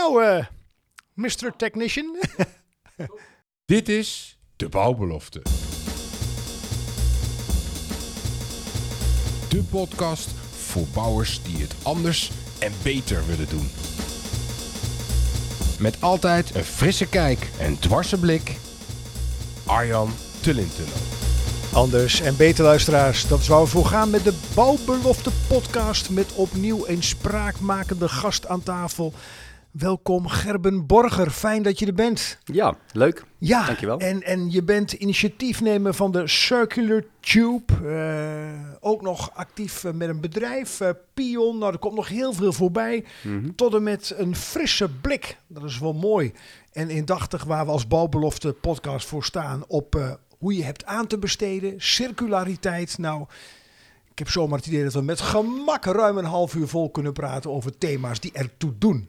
Nou, eh Mr. Technician. Dit is de bouwbelofte. De podcast voor bouwers die het anders en beter willen doen. Met altijd een frisse kijk en dwarse blik. Arjan Tullintunnel. Anders en beter luisteraars, dat is waar we voor gaan met de Bouwbelofte podcast met opnieuw een spraakmakende gast aan tafel. Welkom Gerben Borger, fijn dat je er bent. Ja, leuk. Ja, Dankjewel. En, en je bent initiatiefnemer van de Circular Tube. eh, ook nog actief eh, met een bedrijf, eh, Pion. Nou, er komt nog heel veel voorbij. Mhm. Tot en met een frisse blik. Dat is wel mooi. En indachtig waar we als Bouwbelofte podcast voor staan op hoe je hebt aan te besteden, circulariteit. Nou, ik heb zomaar het idee dat we met gemak ruim een half uur vol kunnen praten over thema's die ertoe doen.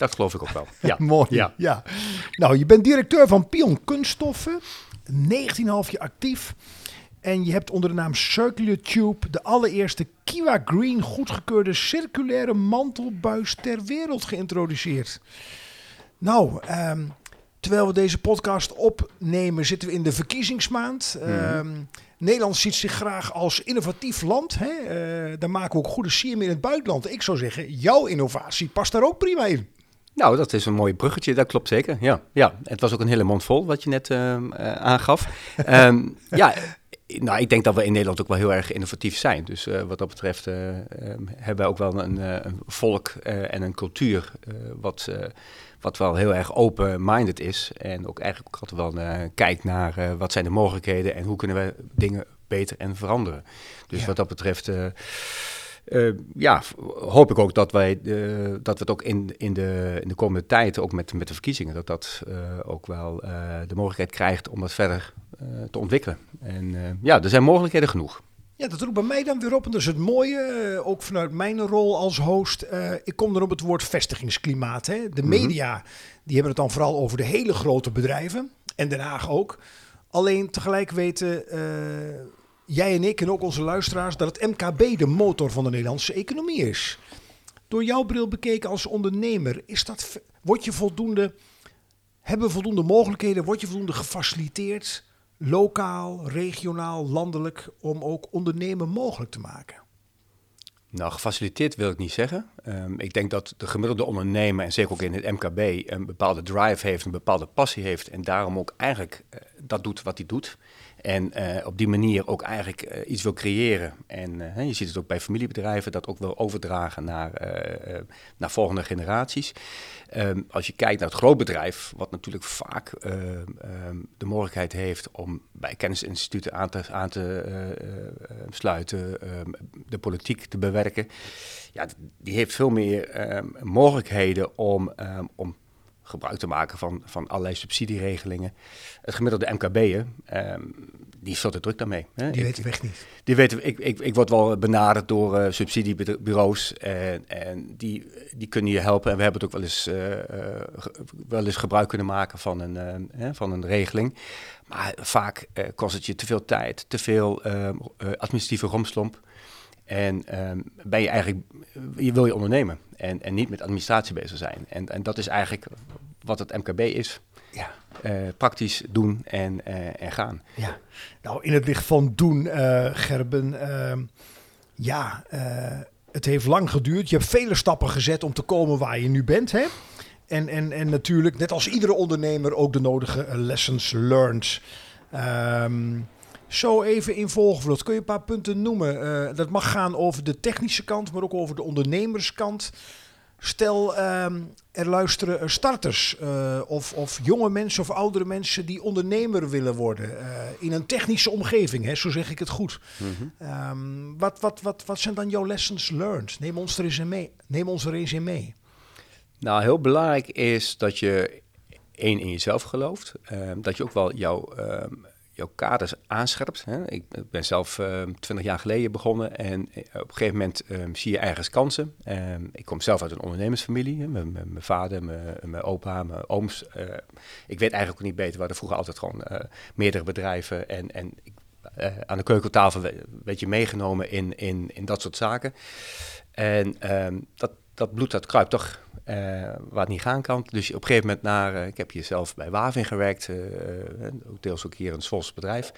Dat geloof ik ook wel. Ja. Mooi. Ja. Ja. Nou, je bent directeur van Pion Kunststoffen, 19,5 jaar actief. En je hebt onder de naam Circular Tube de allereerste Kiwa Green goedgekeurde circulaire mantelbuis ter wereld geïntroduceerd. Nou, ehm, terwijl we deze podcast opnemen, zitten we in de verkiezingsmaand. Ehm, Nederland ziet zich graag als innovatief land. Hè? Eh, daar maken we ook goede sier in het buitenland. Ik zou zeggen, jouw innovatie past daar ook prima in. Nou, dat is een mooi bruggetje, dat klopt zeker. Ja, ja. het was ook een hele mond vol wat je net ehm, eh, aangaf. Ehm, ja, nou, ik denk dat we in Nederland ook wel heel erg innovatief zijn. Dus eh, wat dat betreft eh, ehm, hebben we ook wel een, een volk en een cultuur wat, wat wel heel erg open-minded is. En ook eigenlijk ook altijd wel kijkt naar wat zijn de mogelijkheden en hoe kunnen we dingen beter en veranderen. Dus Ja. wat dat betreft... eh, ja, hoop ik ook dat wij eh, dat we het ook in, in, de, in de komende tijd, ook met, met de verkiezingen, dat dat eh, ook wel de mogelijkheid krijgt om dat verder te ontwikkelen. En ja, er zijn mogelijkheden genoeg. Ja, dat roept bij mij dan weer op. En dat is het mooie, ook vanuit mijn rol als host. ik kom er op het woord vestigingsklimaat. Hè. De media die hebben het dan vooral over de hele grote bedrijven. En Den Haag ook. Alleen tegelijk weten jij en ik en ook onze luisteraars... dat het MKB de motor van de Nederlandse economie is. Door jouw bril bekeken als ondernemer, is dat, word je voldoende, hebben we voldoende mogelijkheden? Word je voldoende gefaciliteerd? lokaal, regionaal, landelijk, om ook ondernemen mogelijk te maken? Nou, gefaciliteerd wil ik niet zeggen. Ehm, ik denk dat de gemiddelde ondernemer, en zeker ook in het MKB, een bepaalde drive heeft, een bepaalde passie heeft en daarom ook eigenlijk eh, dat doet wat hij doet. En eh, op die manier ook eigenlijk eh, iets wil creëren. En je ziet het ook bij familiebedrijven, dat ook wil overdragen naar, naar volgende generaties. Ehm, als je kijkt naar het grootbedrijf, wat natuurlijk vaak ehm, de mogelijkheid heeft om bij kennisinstituten aan te, sluiten, ehm, de politiek te bewerken. Ja, die heeft veel meer ehm, mogelijkheden om, ehm, om gebruik te maken van, van allerlei subsidieregelingen. Het gemiddelde MKB'er, ehm die is veel te druk daarmee. Hè? Die weet de weg niet. die weten, ik, ik, ik word wel benaderd door eh, subsidiebureaus en, en die, die kunnen je helpen. En we hebben het ook wel eens, eh, eh, wel eens gebruik kunnen maken van een, hè, van een regeling. Maar vaak kost het je te veel tijd, te veel administratieve romslomp. En ehm, ben je eigenlijk, je wil je ondernemen en, en niet met administratie bezig zijn. En, en dat is eigenlijk wat het MKB is. Ja. Eh, praktisch doen en, eh, en gaan. Ja, nou in het licht van doen, eh, Gerben. ehm, ja, eh, het heeft lang geduurd. Je hebt vele stappen gezet om te komen waar je nu bent. Hè? En, en, en natuurlijk, net als iedere ondernemer, ook de nodige eh, lessons learned. Ehm, zo even in volgevlucht. Kun je een paar punten noemen? Eh, dat mag gaan over de technische kant, maar ook over de ondernemerskant. Stel, ehm, er luisteren eh, starters eh, of, of jonge mensen of oudere mensen die ondernemer willen worden in een technische omgeving, hè, zo zeg ik het goed. Ehm, wat, wat, wat, wat zijn dan jouw lessons learned? Neem ons er eens in mee. Neem ons er eens in mee. Nou, heel belangrijk is dat je één in jezelf gelooft. ehm, dat je ook wel jouw, jouw kaders aanscherpt. Hè. Ik ben zelf twintig jaar geleden begonnen en eh, op een gegeven moment ehm, zie je ergens kansen. Ehm, ik kom zelf uit een ondernemersfamilie. Mijn, vader, mijn, opa, mijn ooms. eh, ik weet eigenlijk ook niet beter. We hadden vroeger altijd gewoon eh, meerdere bedrijven en, en ik, aan de keukentafel werd je meegenomen in, in, in dat soort zaken. En ehm, dat, dat bloed dat kruipt toch uh, waar het niet gaan kan. Dus op een gegeven moment naar, uh, ik heb hier zelf bij Wavin gewerkt, uh, deels ook hier een Zwolse bedrijf.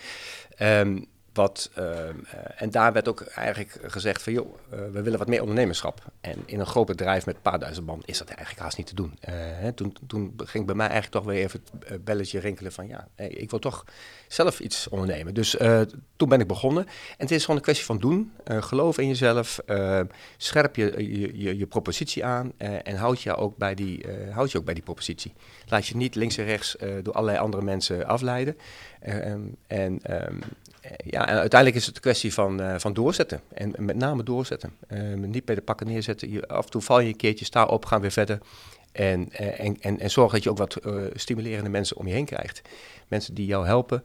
Um, wat, uh, en daar werd ook eigenlijk gezegd van, joh, uh, we willen wat meer ondernemerschap. En in een groot bedrijf met een paar duizend man is dat eigenlijk haast niet te doen. Uh, hè, toen, toen ging bij mij eigenlijk toch weer even het belletje rinkelen van, ja, ik wil toch zelf iets ondernemen. Dus toen ben ik begonnen. En het is gewoon een kwestie van doen, geloof in jezelf, scherp je, je, je, propositie aan en houd je, ook bij die, houd je ook bij die propositie. Laat je niet links en rechts door allerlei andere mensen afleiden. en um, ja, en uiteindelijk is het een kwestie van, uh, van doorzetten. En met name doorzetten. Uh, niet bij de pakken neerzetten. Je, af en toe val je een keertje, sta op, gaan weer verder. En, en, en, en zorg dat je ook wat stimulerende mensen om je heen krijgt. Mensen die jou helpen.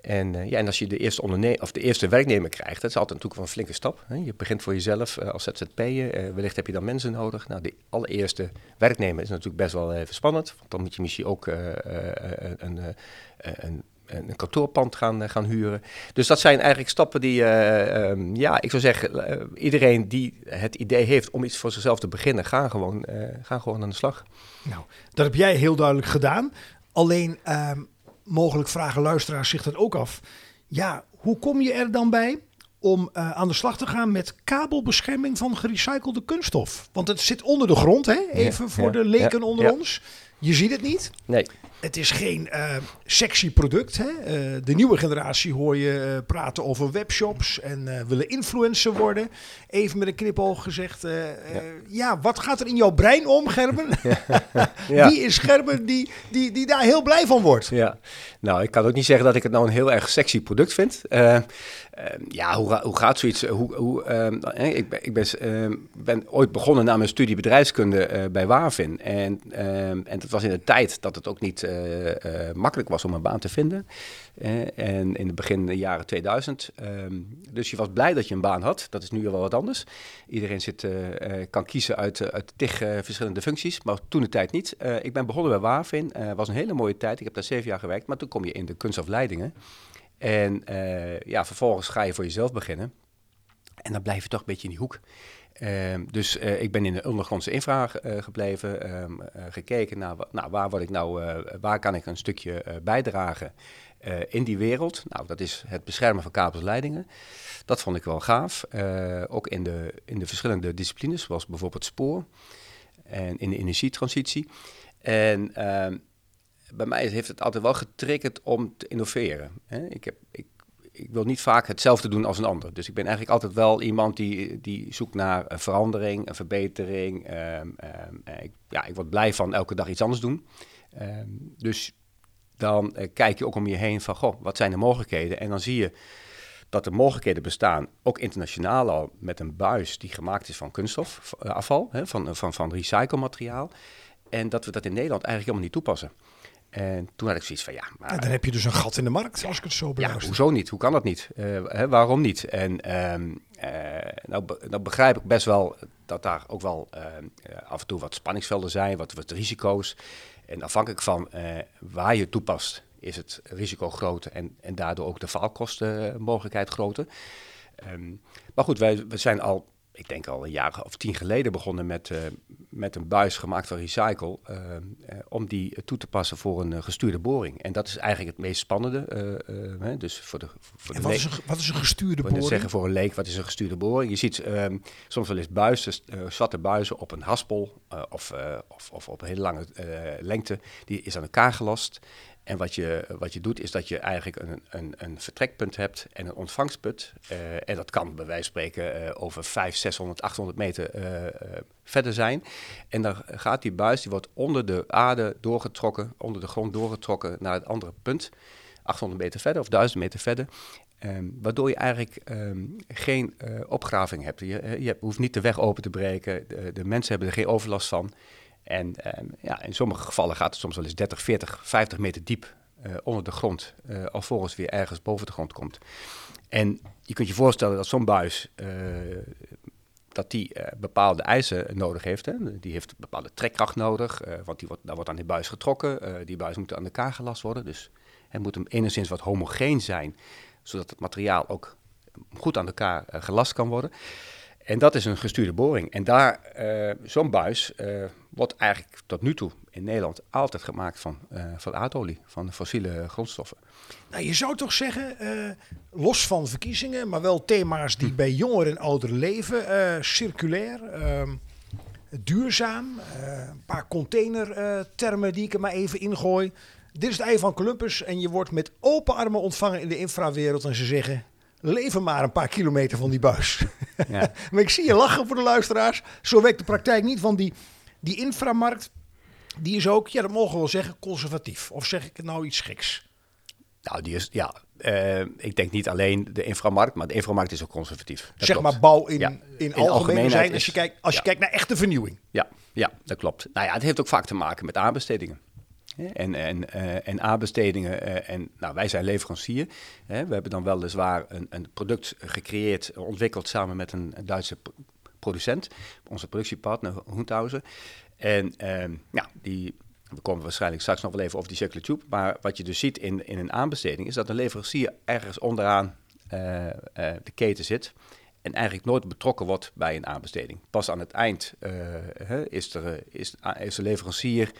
En, ja, en als je de eerste, onderne of de eerste werknemer krijgt, dat is altijd natuurlijk een flinke stap. Hè? Je begint voor jezelf als ZZP'er. wellicht heb je dan mensen nodig. Nou, de allereerste werknemer is natuurlijk best wel even spannend. Want dan moet je misschien ook een, een, een kantoorpand gaan, eh, gaan huren. Dus dat zijn eigenlijk stappen die, uh, um, ja, ik zou zeggen, uh, iedereen die het idee heeft om iets voor zichzelf te beginnen, gaan gewoon, uh, gaan gewoon aan de slag. Nou, dat heb jij heel duidelijk gedaan. Alleen, ehm, mogelijk vragen luisteraars zich dat ook af. Ja, hoe kom je er dan bij om aan de slag te gaan met kabelbescherming van gerecyclede kunststof? Want het zit onder de grond, hè? even ja, voor ja, de leken ja, onder ons. Je ziet het niet. Nee. Het is geen uh, sexy product. Hè? Uh, de nieuwe generatie hoor je uh, praten over webshops en willen influencer worden. Even met een knipoog gezegd. Ja. ja. wat gaat er in jouw brein om, Gerben? ja. Wie is Gerben die, die, die daar heel blij van wordt? Ja, nou, ik kan ook niet zeggen dat ik het nou een heel erg sexy product vind. Ja, hoe, hoe gaat zoiets? Hoe, hoe, ik ben, ik ben, ben ooit begonnen na mijn studie bedrijfskunde bij Wavin. En, en dat was in de tijd dat het ook niet uh, makkelijk was om een baan te vinden. En in het begin de jaren 2000. Um, dus je was blij dat je een baan had. Dat is nu wel wat anders. Iedereen zit, kan kiezen uit, uit tig verschillende functies. Maar toen de tijd niet. ik ben begonnen bij Wavin. Het was een hele mooie tijd. Ik heb daar zeven jaar gewerkt. Maar toen kom je in de kunstafleidingen. En ja, vervolgens ga je voor jezelf beginnen. En dan blijf je toch een beetje in die hoek. Uh, dus uh, ik ben in de ondergrondse infra uh, gebleven, um, gekeken naar nou, waar, word ik nou, waar kan ik een stukje bijdragen in die wereld. Nou, dat is het beschermen van kabelsleidingen. Dat vond ik wel gaaf. ook in de, in de verschillende disciplines, zoals bijvoorbeeld spoor en in de energietransitie. En ehm, bij mij heeft het altijd wel getriggerd om te innoveren. Hè? Ik, heb, ik ik wil niet vaak hetzelfde doen als een ander. Dus ik ben eigenlijk altijd wel iemand die, die zoekt naar verandering, een verbetering. Um, um, ik, ja, ik word blij van elke dag iets anders doen. Um, dus dan uh, kijk je ook om je heen van, goh, wat zijn de mogelijkheden? En dan zie je dat er mogelijkheden bestaan, ook internationaal al, met een buis die gemaakt is van kunststofafval, hè, van, van, van recyclemateriaal. En dat we dat in Nederland eigenlijk helemaal niet toepassen. En toen had ik zoiets van ja. Maar, en dan heb je dus een gat in de markt, als ik het zo beluister. Ja, hoezo niet? Hoe kan dat niet? Uh, hè, waarom niet? En um, uh, nou, nou, begrijp ik best wel dat daar ook wel uh, af en toe wat spanningsvelden zijn, wat, wat risico's. En afhankelijk van waar je toepast, is het risico groter en, en daardoor ook de faalkostenmogelijkheid groter. Um, maar goed, wij, we zijn al ik denk al een jaar of tien geleden begonnen met, uh, met een buis gemaakt van recycle. Uh, uh, om die toe te passen voor een gestuurde boring. En dat is eigenlijk het meest spannende. Hè, dus voor de, voor en wat, is een, wat is een gestuurde boring? zeggen voor een leek, wat is een gestuurde boring? Je ziet ehm, soms wel eens buizen, zwarte buizen op een haspel of, of, of, op een hele lange lengte. Die is aan elkaar gelast. En wat je, wat je doet, is dat je eigenlijk een, een, een vertrekpunt hebt en een ontvangstpunt. Uh, en dat kan bij wijze van spreken uh, over 500, 600, 800 meter uh, verder zijn. En dan gaat die buis, die wordt onder de aarde doorgetrokken, onder de grond doorgetrokken naar het andere punt. 800 meter verder of 1000 meter verder. Um, waardoor je eigenlijk um, geen opgraving hebt. Je, je, hoeft niet de weg open te breken. De, de mensen hebben er geen overlast van. En um, ja, in sommige gevallen gaat het soms wel eens 30, 40, 50 meter diep uh, onder de grond, uh, alvorens weer ergens boven de grond komt. En je kunt je voorstellen dat zo'n buis, uh, dat die bepaalde eisen nodig heeft. Hè? Die heeft bepaalde trekkracht nodig, want die wordt, daar wordt aan die buis getrokken. die buis moet aan elkaar gelast worden, dus het moet hem enigszins wat homogeen zijn, zodat het materiaal ook goed aan elkaar gelast kan worden. En dat is een gestuurde boring. En daar, eh, zo'n buis eh, wordt eigenlijk tot nu toe in Nederland altijd gemaakt van, eh, van aardolie, van fossiele grondstoffen. Nou, je zou toch zeggen, los van verkiezingen, maar wel thema's die bij jongeren en ouderen leven. circulair, ehm, duurzaam, een paar containertermen die ik er maar even ingooi. Dit is het ei van Columbus en je wordt met open armen ontvangen in de infrawereld. En ze zeggen, leven maar een paar kilometer van die buis. Ja. maar ik zie je lachen voor de luisteraars. Zo werkt de praktijk niet, want die, die inframarkt, die is ook, ja dat mogen we wel zeggen, conservatief. Of zeg ik het nou iets geks? Nou, die is, ja, eh, ik denk niet alleen de inframarkt, maar de inframarkt is ook conservatief. Dat zeg klopt. maar bouw in, Ja. in, In algemene zijn. Als je, kijkt, als je kijkt naar echte vernieuwing. Ja, ja, dat klopt. Nou ja, het heeft ook vaak te maken met aanbestedingen. En, en, eh, en aanbestedingen, eh, en nou, wij zijn leverancier. We hebben dan weliswaar een, een product gecreëerd, ontwikkeld samen met een, Duitse producent, onze productiepartner Hoenthausen. En ehm, ja, die, we komen waarschijnlijk straks nog wel even over die circular tube. Maar wat je dus ziet in, in een aanbesteding is dat een leverancier ergens onderaan eh, de keten zit. En eigenlijk nooit betrokken wordt bij een aanbesteding. Pas aan het eind is, er, is de leverancier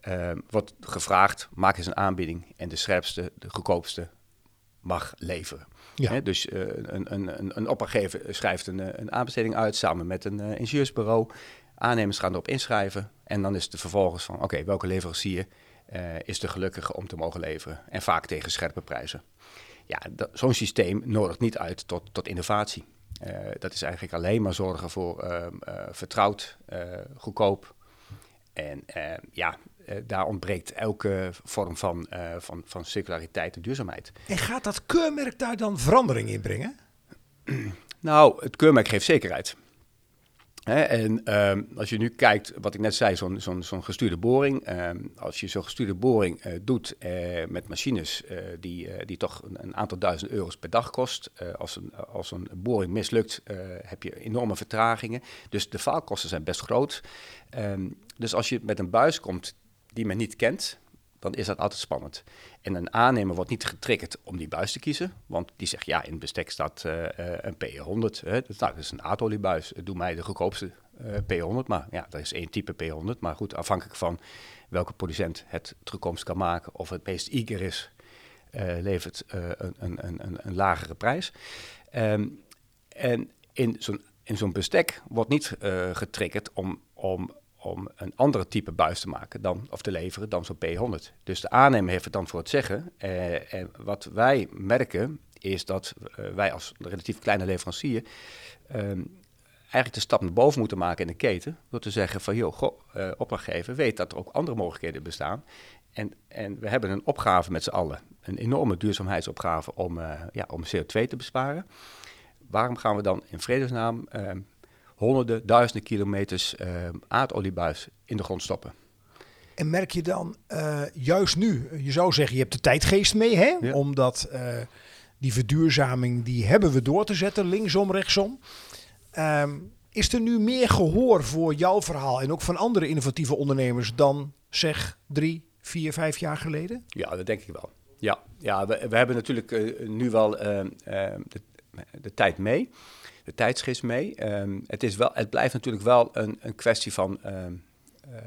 eh, wordt gevraagd, maak eens een aanbieding. En de scherpste, de goedkoopste mag leveren. Ja. Dus eh, een, een, een, een opdrachtgever schrijft een, eh, een aanbesteding uit samen met een eh, ingenieursbureau. Aannemers gaan erop inschrijven. En dan is het vervolgens van, oké, welke leverancier is de gelukkige om te mogen leveren? En vaak tegen scherpe prijzen. Ja, zo'n systeem nodigt niet uit tot, tot innovatie. Dat is eigenlijk alleen maar zorgen voor ehm, eh, vertrouwd, goedkoop. En eh, ja, daar ontbreekt elke vorm van, eh, van, van circulariteit en duurzaamheid. En gaat dat keurmerk daar dan verandering in brengen? Nou, het keurmerk geeft zekerheid. En ehm, als je nu kijkt, wat ik net zei, zo'n zo'n zo'n gestuurde boring. ehm, als je zo'n gestuurde boring eh, doet eh, met machines eh, die, eh, die toch een, een aantal duizend euro's per dag kost. eh, als, een, als een boring mislukt, eh, heb je enorme vertragingen. Dus de faalkosten zijn best groot. Ehm, dus als je met een buis komt die men niet kent, dan is dat altijd spannend. En een aannemer wordt niet getriggerd om die buis te kiezen, want die zegt ja, in het bestek staat eh, eh, een P100. Hè. Dat, nou, dat is een aardoliebuis. Doe mij de goedkoopste eh, P100, maar ja, dat is één type P100. Maar goed, afhankelijk van welke producent het toekomst kan maken of het meest eager is, levert een, een, een, een, lagere prijs. Ehm, en in zo'n in zo'n bestek wordt niet getriggerd om, om, om een andere type buis te maken dan, of te leveren dan zo'n P100. Dus de aannemer heeft het dan voor het zeggen. Eh, en wat wij merken is dat eh, wij als relatief kleine leverancier ehm, eigenlijk de stap naar boven moeten maken in de keten. Door te zeggen van, joh, goh, eh, opdrachtgever weet dat er ook andere mogelijkheden bestaan. En, en we hebben een opgave met z'n allen. Een enorme duurzaamheidsopgave om, ja, om CO2 te besparen. Waarom gaan we dan in vredesnaam eh, honderden, duizenden kilometers eh, aardoliebuis in de grond stoppen? En merk je dan eh, juist nu, je zou zeggen je hebt de tijdgeest mee, hè? Ja. Omdat eh, die verduurzaming, die hebben we door te zetten, linksom, rechtsom. Ehm, is er nu meer gehoor voor jouw verhaal en ook van andere innovatieve ondernemers dan zeg drie, vier, vijf jaar geleden? Ja, dat denk ik wel. Ja, ja we, we hebben natuurlijk nu wel eh, de, de tijd mee, de tijdsgeest mee. Ehm, het, is wel, het blijft natuurlijk wel een, een kwestie van, ehm, eh,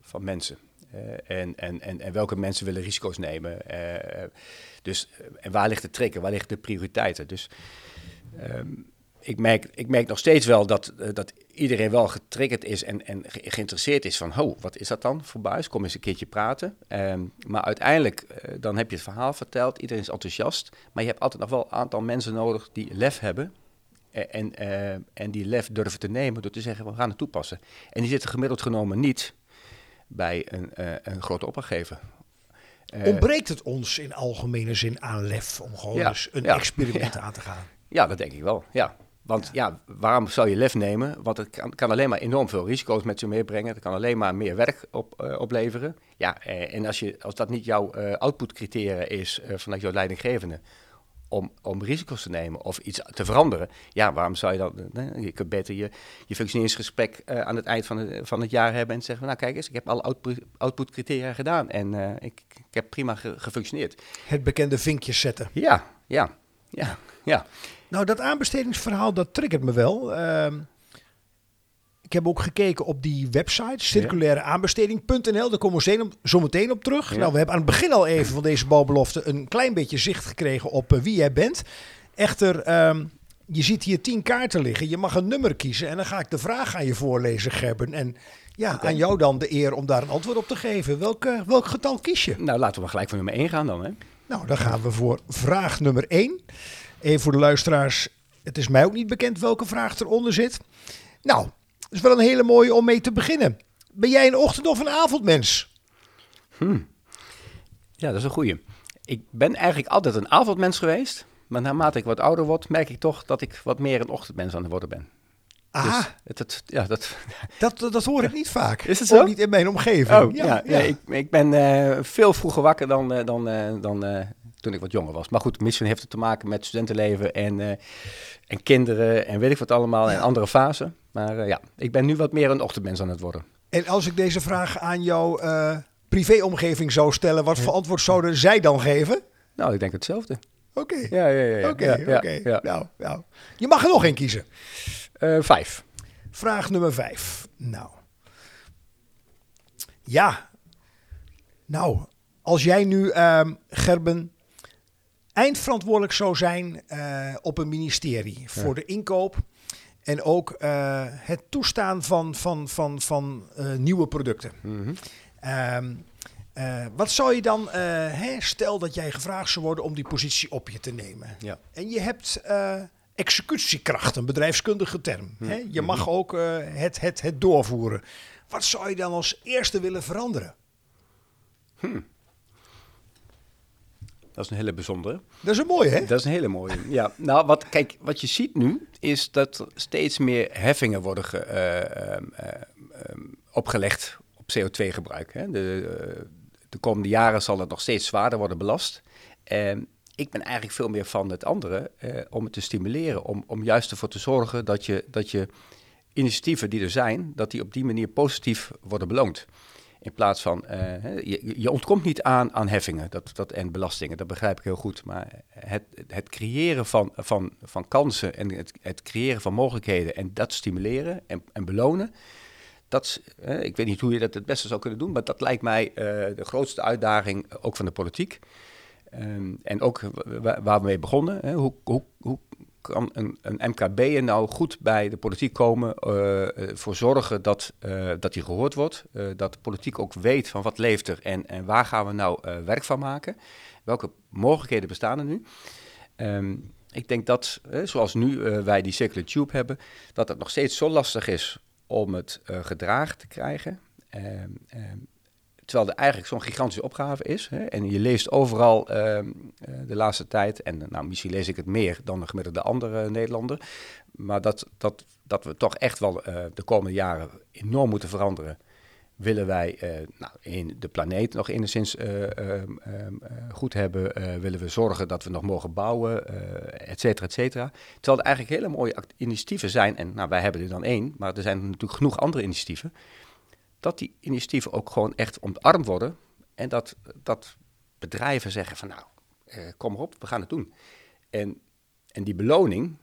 van mensen. Eh, en, en, en, en welke mensen willen risico's nemen. Eh, dus, eh, en waar ligt de trigger, waar liggen de prioriteiten? Dus ehm, ik, merk, ik merk nog steeds wel dat, eh, dat iedereen wel getriggerd is en, en ge- geïnteresseerd is van... ho, wat is dat dan voor buis? Kom eens een keertje praten. Ehm, maar uiteindelijk, eh, dan heb je het verhaal verteld, iedereen is enthousiast... maar je hebt altijd nog wel een aantal mensen nodig die lef hebben... eh, En, eh, en die lef durven te nemen door te zeggen, we gaan het toepassen. En die zitten gemiddeld genomen niet bij een, een grote opdrachtgever. Ontbreekt het ons in algemene zin aan lef om gewoon Ja, eens een ja, experiment aan te gaan? Ja, dat denk ik wel. Ja. Want ja. waarom zou je lef nemen? Want het kan, kan alleen maar enorm veel risico's met zich meebrengen. Het kan alleen maar meer werk op, eh, opleveren. Ja, eh, en als, je, als dat niet jouw eh outputcriteria is vanuit jouw leidinggevende om, om risico's te nemen of iets te veranderen, ja, waarom zou je dan? je kunt beter je, je functioneringsgesprek aan het eind van, het- van het jaar hebben en zeggen: Nou, kijk eens, ik heb alle output, outputcriteria gedaan en ik, ik heb prima ge- gefunctioneerd. Het bekende vinkjes zetten. Ja, ja. Ja, ja. Nou, dat aanbestedingsverhaal, dat triggert me wel. Ehm, ik heb ook gekeken op die website, circulaireaanbesteding.nl. Daar komen we zo- meteen op terug. Ja. Nou, we hebben aan het begin al even van deze bouwbelofte een klein beetje zicht gekregen op eh, wie jij bent. Echter, ehm, je ziet hier tien kaarten liggen. Je mag een nummer kiezen en dan ga ik de vraag aan je voorlezen, Gerben. En ja, aan jou dan de eer om daar een antwoord op te geven. Welk, welk getal kies je? Nou, laten we maar gelijk voor nummer 1 gaan dan. Hè? Nou, dan gaan we voor vraag nummer 1. Even voor de luisteraars. Het is mij ook niet bekend welke vraag eronder zit. Nou, het is wel een hele mooie om mee te beginnen. Ben jij een ochtend- of een avondmens? Ja, dat is een goeie. Ik ben eigenlijk altijd een avondmens geweest. Maar naarmate ik wat ouder word, merk ik toch dat ik wat meer een ochtendmens aan het worden ben. Ah, Dus het, het, ja, dat, dat, dat hoor ik niet vaak. Is het Ook zo? niet in mijn omgeving. Oh, ja, ja, ik, ik ben eh, veel vroeger wakker dan, eh, dan, eh, dan toen ik wat jonger was. Maar goed, misschien heeft het te maken met studentenleven en, en kinderen en weet ik wat allemaal en andere fasen. Maar ja, ik ben nu wat meer een ochtendmens aan het worden. En als ik deze vraag aan jouw privéomgeving zou stellen, wat voor antwoord zouden zij dan geven? Nou, ik denk hetzelfde. Oké, Ja, ja, ja. ja. oké, Ja, oké. ja. Nou, nou. Je mag er nog één kiezen. Eh, vijf. Vraag nummer vijf. Nou. Ja. Nou, als jij nu, ehm, Gerben, eindverantwoordelijk zou zijn eh, op een ministerie voor de inkoop en ook eh, het toestaan van, van, van, van nieuwe producten. Mhm. Ehm, eh, wat zou je dan, hè, stel dat jij gevraagd zou worden om die positie op je te nemen. Ja. En je hebt executiekracht, een bedrijfskundige term. Hè? Je mag ook eh, het, het, het doorvoeren. Wat zou je dan als eerste willen veranderen? Dat is een hele bijzondere. Dat is een mooie, hè? Dat is een hele mooie. Ja, nou, wat, kijk, wat je ziet nu is dat er steeds meer heffingen worden ge- eh, ehm, eh, ehm, opgelegd op CO2-gebruik. Hè. De, eh, de komende jaren zal het nog steeds zwaarder worden belast. En ik ben eigenlijk veel meer van het andere eh, om het te stimuleren, om, om juist ervoor te zorgen dat je, dat je initiatieven die er zijn, dat die op die manier positief worden beloond. In plaats van, eh, je, je ontkomt niet aan, aan heffingen dat, dat, en belastingen, dat begrijp ik heel goed. Maar het, het creëren van, van, van kansen en het, het creëren van mogelijkheden en dat stimuleren en, en belonen, dat, ik weet niet hoe je dat het beste zou kunnen doen, maar dat lijkt mij eh, de grootste uitdaging, eh, ook van de politiek. Ehm, en ook wa- waar we mee begonnen, hè, hoe, hoe, hoe kan een, een MKB'er nou goed bij de politiek komen, eh, ervoor zorgen dat, eh dat hij gehoord wordt, dat de politiek ook weet van wat leeft er en, en waar gaan we nou werk van maken, welke mogelijkheden bestaan er nu. Ehm, ik denk dat, zoals nu wij die circular tube hebben, dat het nog steeds zo lastig is om het gedragen te krijgen. Ehm, terwijl er eigenlijk zo'n gigantische opgave is. Hè? En je leest overal ehm, eh, de laatste tijd, en nou, misschien lees ik het meer dan de gemiddelde andere Nederlander, maar dat, dat, dat we toch echt wel eh, de komende jaren enorm moeten veranderen. Willen wij eh, nou, in de planeet nog enigszins eh, ehm, ehm, eh, goed hebben? Willen we zorgen dat we nog mogen bouwen? et cetera, et cetera. Terwijl er eigenlijk hele mooie initiatieven zijn. En nou, wij hebben er dan één, maar er zijn natuurlijk genoeg andere initiatieven. Dat die initiatieven ook gewoon echt omarmd worden. En dat, dat bedrijven zeggen van nou, eh, kom maar op, we gaan het doen. En, en die beloning,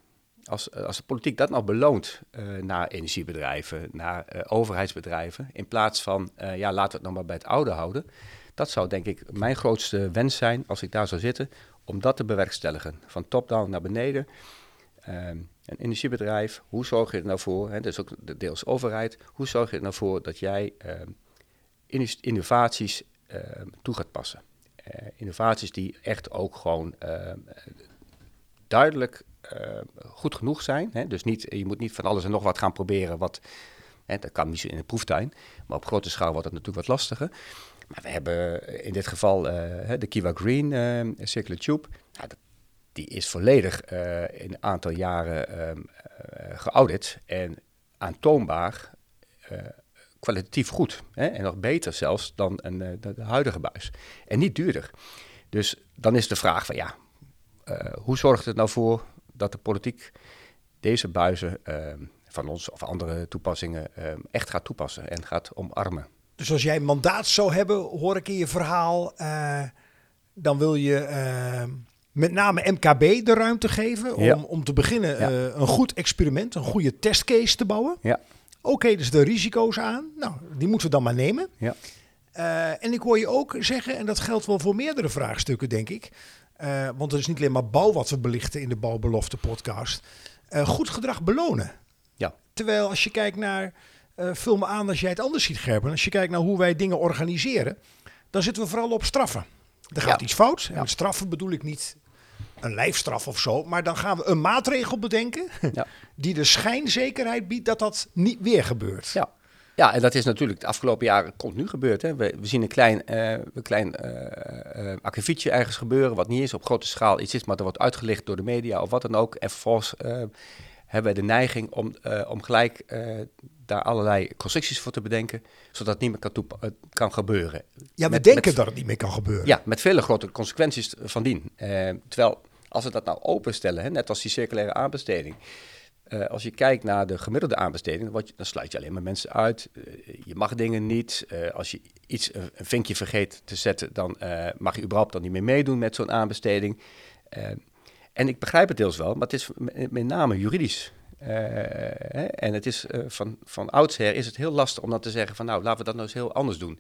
als, als de politiek dat nou beloont eh, naar energiebedrijven, naar eh, overheidsbedrijven, in plaats van, eh, ja, laten we het nog maar bij het oude houden. Dat zou denk ik mijn grootste wens zijn als ik daar zou zitten, om dat te bewerkstelligen. Van top-down naar beneden. Ehm, een energiebedrijf, hoe zorg je er nou voor, hè, dus ook de deels overheid, hoe zorg je er nou voor dat jij ehm, inno- innovaties ehm, toe gaat passen? Eh, innovaties die echt ook gewoon ehm, duidelijk goed genoeg zijn. Hè? Dus niet, je moet niet van alles en nog wat gaan proberen. Wat, hè, dat kan misschien in de proeftuin. Maar op grote schaal wordt het natuurlijk wat lastiger. Maar we hebben in dit geval eh, de Kiwa Green Circular Tube. Nou, dat, die is volledig eh, in een aantal jaren eh, geaudit. En aantoonbaar eh, kwalitatief goed. Hè? En nog beter zelfs dan een, de, de huidige buis. En niet duurder. Dus dan is de vraag van ja, hoe zorgt het nou voor dat de politiek deze buizen ehm, van ons of andere toepassingen ehm, echt gaat toepassen en gaat omarmen? Dus als jij mandaat zou hebben, hoor ik in je verhaal, dan wil je met name MKB de ruimte geven om, Ja. om te beginnen Ja. eh, een goed experiment, een goede testcase te bouwen. Ja. Oké, dus de risico's aan. Nou, die moeten we dan maar nemen. Ja. Eh, en ik hoor je ook zeggen, en dat geldt wel voor meerdere vraagstukken, denk ik. eh, want het is niet alleen maar bouw wat we belichten in de Bouwbelofte podcast. Goed gedrag belonen. Ja. Terwijl als je kijkt naar, vul me aan als jij het anders ziet, Gerben. Als je kijkt naar hoe wij dingen organiseren, dan zitten we vooral op straffen. Er gaat Ja. iets fout. En met straffen bedoel ik niet een lijfstraf of zo. Maar dan gaan we een maatregel bedenken Ja. die de schijnzekerheid biedt dat dat niet weer gebeurt. Ja. ja, en dat is natuurlijk de afgelopen jaren continu gebeurd. Hè. We, we zien een klein, een klein akkefietje ergens gebeuren, wat niet is op grote schaal iets is, maar dat wordt uitgelicht door de media of wat dan ook. En vervolgens hebben wij de neiging om, om gelijk daar allerlei constructies voor te bedenken, zodat het niet meer kan, eh, kan gebeuren. Ja, we Met- denken met- dat het niet meer kan gebeuren. Ja, met vele grote consequenties van dien. Terwijl, als we dat nou openstellen, hè, net als die circulaire aanbesteding. eh, als je kijkt naar de gemiddelde aanbesteding, dan, sluit je alleen maar mensen uit. Eh, je mag dingen niet. Eh, als je iets, een vinkje vergeet te zetten, dan mag je überhaupt dan niet meer meedoen met zo'n aanbesteding. En ik begrijp het deels wel, maar het is met, name juridisch. Hè, en het is van, van oudsher is het heel lastig om dan te zeggen van nou, laten we dat nou eens heel anders doen.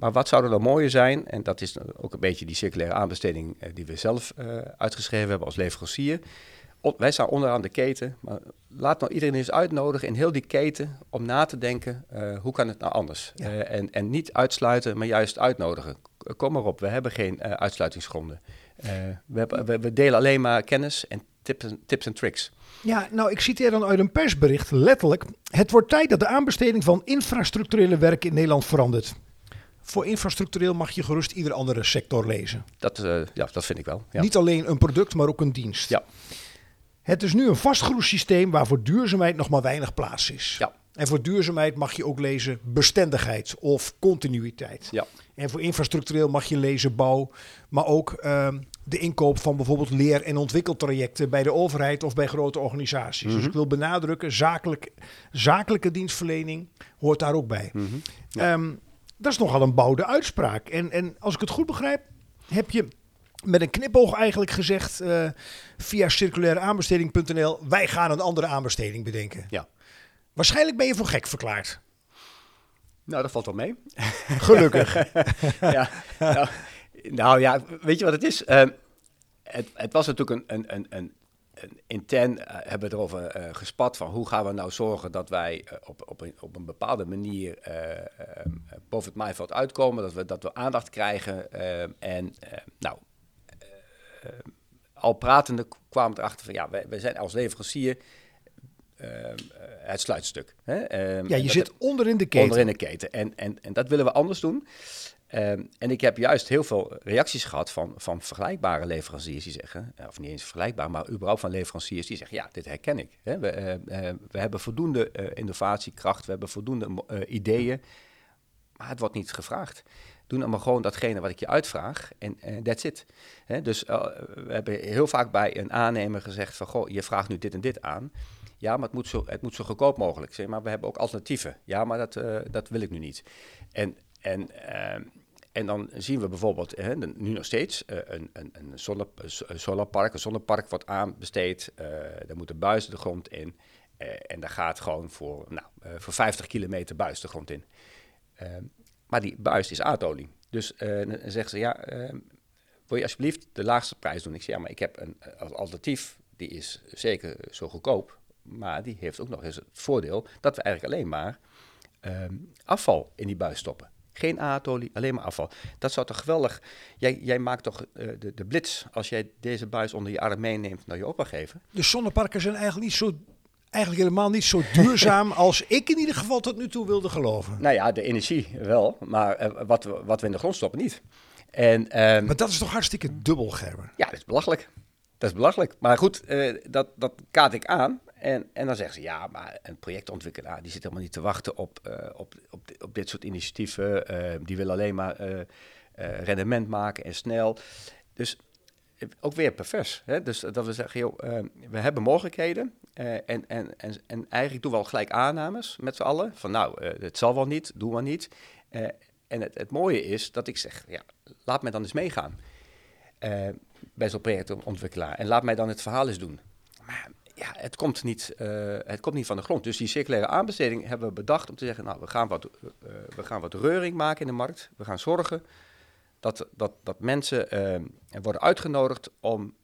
Maar wat zou er dan mooier zijn, en dat is ook een beetje die circulaire aanbesteding eh, die we zelf eh, uitgeschreven hebben als leverancier. O- wij staan onderaan de keten, maar laat nou iedereen eens uitnodigen in heel die keten om na te denken, eh, hoe kan het nou anders? Ja. En, en niet uitsluiten, maar juist uitnodigen. Kom maar op, we hebben geen uitsluitingsgronden. We, hebben, we, we delen alleen maar kennis en tips en, tips en tricks. Ja, nou, ik citeer dan uit een persbericht letterlijk. Het wordt tijd dat de aanbesteding van infrastructurele werken in Nederland verandert. Voor infrastructureel mag je gerust ieder andere sector lezen. Dat, eh, ja, dat vind ik wel. Ja. Niet alleen een product, maar ook een dienst. Ja. Het is nu een vastgroeisysteem waar voor duurzaamheid nog maar weinig plaats is. Ja. En voor duurzaamheid mag je ook lezen bestendigheid of continuïteit. Ja. En voor infrastructureel mag je lezen bouw, maar ook ehm, de inkoop van bijvoorbeeld leer- en ontwikkeltrajecten bij de overheid of bij grote organisaties. Mhm. Dus ik wil benadrukken, zakelijk, zakelijke dienstverlening hoort daar ook bij. Mhm. Ehm, dat is nogal een bouwde uitspraak. En, en als ik het goed begrijp, heb je met een knipoog eigenlijk gezegd eh, via circulaireaanbesteding.nl, wij gaan een andere aanbesteding bedenken. Ja. Waarschijnlijk ben je voor gek verklaard. Nou, dat valt wel mee. Gelukkig. ja, nou, nou ja, weet je wat het is? Ehm, het, het was natuurlijk een, een, een intern, eh, hebben we erover eh, gespat van hoe gaan we nou zorgen dat wij eh, op, op, een, op een bepaalde manier boven het maaiveld uitkomen, dat we, dat we aandacht krijgen. en nou, al pratende kwamen we erachter van ja, wij, wij zijn als leverancier het sluitstuk. Hè? Ja, je zit onderin de keten. Onderin de keten. En, en, en dat willen we anders doen. Ehm, en ik heb juist heel veel reacties gehad van, van vergelijkbare leveranciers die zeggen, eh, of niet eens vergelijkbaar, maar überhaupt van leveranciers die zeggen, ja, dit herken ik. Hè. We, eh, eh, we hebben voldoende innovatiekracht, we hebben voldoende ideeën, maar het wordt niet gevraagd. Doe nou maar gewoon datgene wat ik je uitvraag en that's it. Hè, dus we hebben heel vaak bij een aannemer gezegd van, goh, je vraagt nu dit en dit aan. Ja, maar het moet zo, het moet zo goedkoop mogelijk zijn. Maar we hebben ook alternatieven. Ja, maar dat, dat wil ik nu niet. En, en, ehm, en dan zien we bijvoorbeeld, hè, nu nog steeds, eh, een, een, een, zonne, een solarpark. Een zonnepark wordt aanbesteed. eh er moeten buizen de grond in. eh, en daar gaat gewoon voor, nou, eh, voor 50 kilometer buis de grond in. Ehm, maar die buis is aardolie. Dus eh, dan zeggen ze, ja, ehm, wil je alsjeblieft de laagste prijs doen? Ik zeg, ja, maar ik heb een eh, alternatief, die is zeker zo goedkoop, maar die heeft ook nog eens het voordeel dat we eigenlijk alleen maar ehm, afval in die buis stoppen. Geen aardolie, alleen maar afval. Dat zou toch geweldig... Jij, jij maakt toch eh, de, de blitz als jij deze buis onder je arm meeneemt naar je opdrachtgever? De zonneparken zijn eigenlijk, niet zo, eigenlijk helemaal niet zo duurzaam als ik in ieder geval tot nu toe wilde geloven. Nou ja, de energie wel, maar eh, wat, we, wat we in de grond stoppen niet. En, ehm, Maar dat is toch hartstikke dubbel, Gerber? Ja, dat is belachelijk. Dat is belachelijk. Maar goed, eh, dat, dat kaart ik aan. En, en dan zeggen ze, ja, maar een projectontwikkelaar... die zit helemaal niet te wachten op, eh, op, op, di- op dit soort initiatieven. Eh, die wil alleen maar eh, rendement maken en snel. Dus ook weer pervers. Hè? Dus dat we zeggen, we hebben mogelijkheden. en, en, en, en eigenlijk doen we al gelijk aannames met z'n allen. Van nou, het zal wel niet, doe maar niet. En het, het mooie is dat ik zeg, ja, laat me dan eens meegaan. bij zo'n projectontwikkelaar. En laat mij dan het verhaal eens doen. Ja, het komt, niet, uh, het komt niet van de grond. Dus die circulaire aanbesteding hebben we bedacht om te zeggen... nou, we gaan wat, we gaan wat reuring maken in de markt. We gaan zorgen dat, dat, dat mensen worden uitgenodigd om,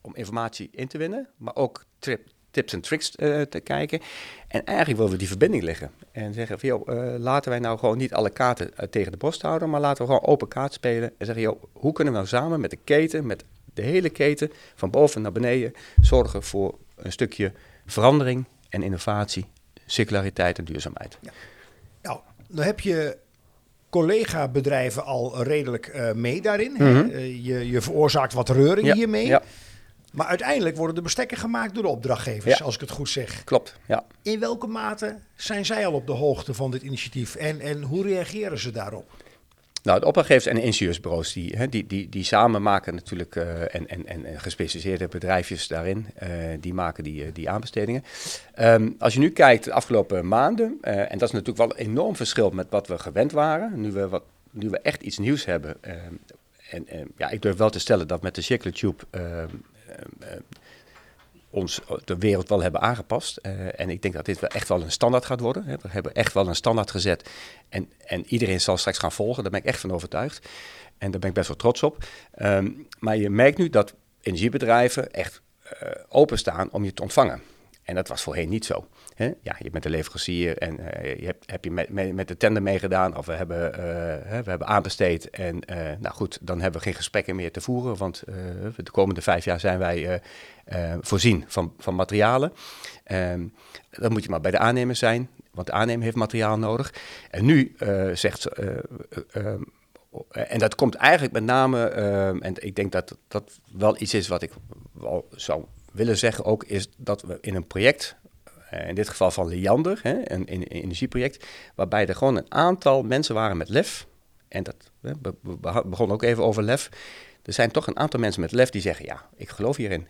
om informatie in te winnen... maar ook trip, tips en tricks te kijken. En eigenlijk willen we die verbinding leggen. En zeggen van, joh, laten wij nou gewoon niet alle kaarten tegen de borst houden, maar laten we gewoon open kaart spelen. En zeggen, joh, hoe kunnen we nou samen met de keten, met de hele keten, van boven naar beneden, zorgen voor een stukje verandering en innovatie, circulariteit en duurzaamheid. Ja. Nou, dan heb je collega-bedrijven al redelijk mee daarin. Mm -hmm. je, je veroorzaakt wat reuring ja, hiermee. Ja. Maar uiteindelijk worden de bestekken gemaakt door de opdrachtgevers, als ik het goed zeg. Klopt, ja. In welke mate zijn zij al op de hoogte van dit initiatief en, en hoe reageren ze daarop? Nou, de opdrachtgevers en de ingenieursbureaus, die, hè, die, die, die samen maken natuurlijk, uh, en, en, en gespecialiseerde bedrijfjes daarin, uh, die maken die, die aanbestedingen. Um, als je nu kijkt de afgelopen maanden, en dat is natuurlijk wel een enorm verschil met wat we gewend waren, nu we, wat, nu we echt iets nieuws hebben. en, ja, ik durf wel te stellen dat met de Circular Tube eh, eh, ons de wereld wel hebben aangepast. Uh, en ik denk dat dit wel echt wel een standaard gaat worden. We hebben echt wel een standaard gezet. En, en iedereen zal straks gaan volgen. Daar ben ik echt van overtuigd. En daar ben ik best wel trots op. Um, maar je merkt nu dat energiebedrijven echt uh, openstaan om je te ontvangen. En dat was voorheen niet zo. Hè? Ja, je bent een leverancier en uh, je hebt, heb je met, met, de tender meegedaan of we hebben, hè, we hebben aanbesteed. En uh, nou goed, dan hebben we geen gesprekken meer te voeren, want de komende vijf jaar zijn wij voorzien van, van materialen. Um, dan moet je maar bij de aannemer zijn, want de aannemer heeft materiaal nodig. En nu zegt ze... Ehm, en dat komt eigenlijk met name, en ik denk dat dat wel iets is wat ik wel zou willen zeggen ook, is dat we in een project in dit geval van Liander, hè, een, energieproject, waarbij er gewoon een aantal mensen waren met lef. En dat we begon ook even over lef. Er zijn toch een aantal mensen met lef die zeggen: Ja, ik geloof hierin.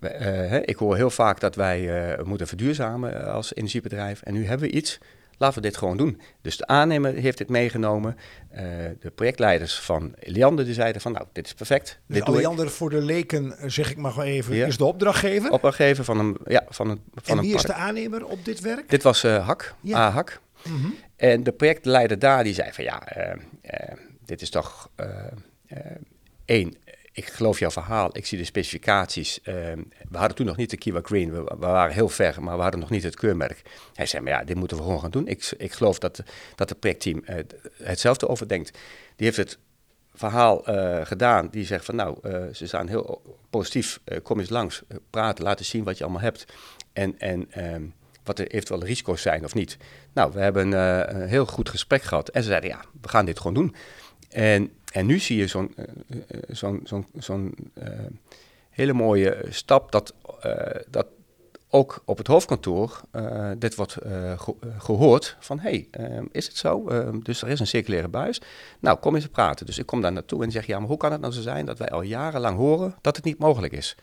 Hè, ik hoor heel vaak dat wij uh, moeten verduurzamen als energiebedrijf. En nu hebben we iets laten we dit gewoon doen. Dus de aannemer heeft dit meegenomen. Uh, de projectleiders van Liander die zeiden van nou, dit is perfect. Dus dit Liander voor de leken, eh, zeg ik maar gewoon even, ja. is de opdrachtgever? Opdrachtgever van een, ja, van een van En wie een is de aannemer op dit werk? Dit was uh, Hak, ja. A-Hak. Mm -hmm. En de projectleider daar die zei van ja, dit is toch één, ik geloof jouw verhaal, ik zie de specificaties. Uh, we hadden toen nog niet de Kiwa Green, we, waren heel ver, maar we hadden nog niet het keurmerk. Hij zei, maar ja, dit moeten we gewoon gaan doen. Ik, ik geloof dat, dat het projectteam uh, hetzelfde overdenkt. Die heeft het verhaal uh, gedaan, die zegt van nou, uh, ze staan heel positief, kom eens langs, praten, laten zien wat je allemaal hebt. En, en um, wat er eventuele risico's zijn of niet. Nou, we hebben een heel goed gesprek gehad en ze zeiden ja, we gaan dit gewoon doen. En en nu zie je zo'n zo'n zo'n uh, hele mooie stap dat, dat ook op het hoofdkantoor dit wordt ge gehoord van hey, is het zo? dus er is een circulaire buis. Nou, kom eens praten. Dus ik kom daar naartoe en zeg ja, maar hoe kan het nou zo zijn dat wij al jarenlang horen dat het niet mogelijk is?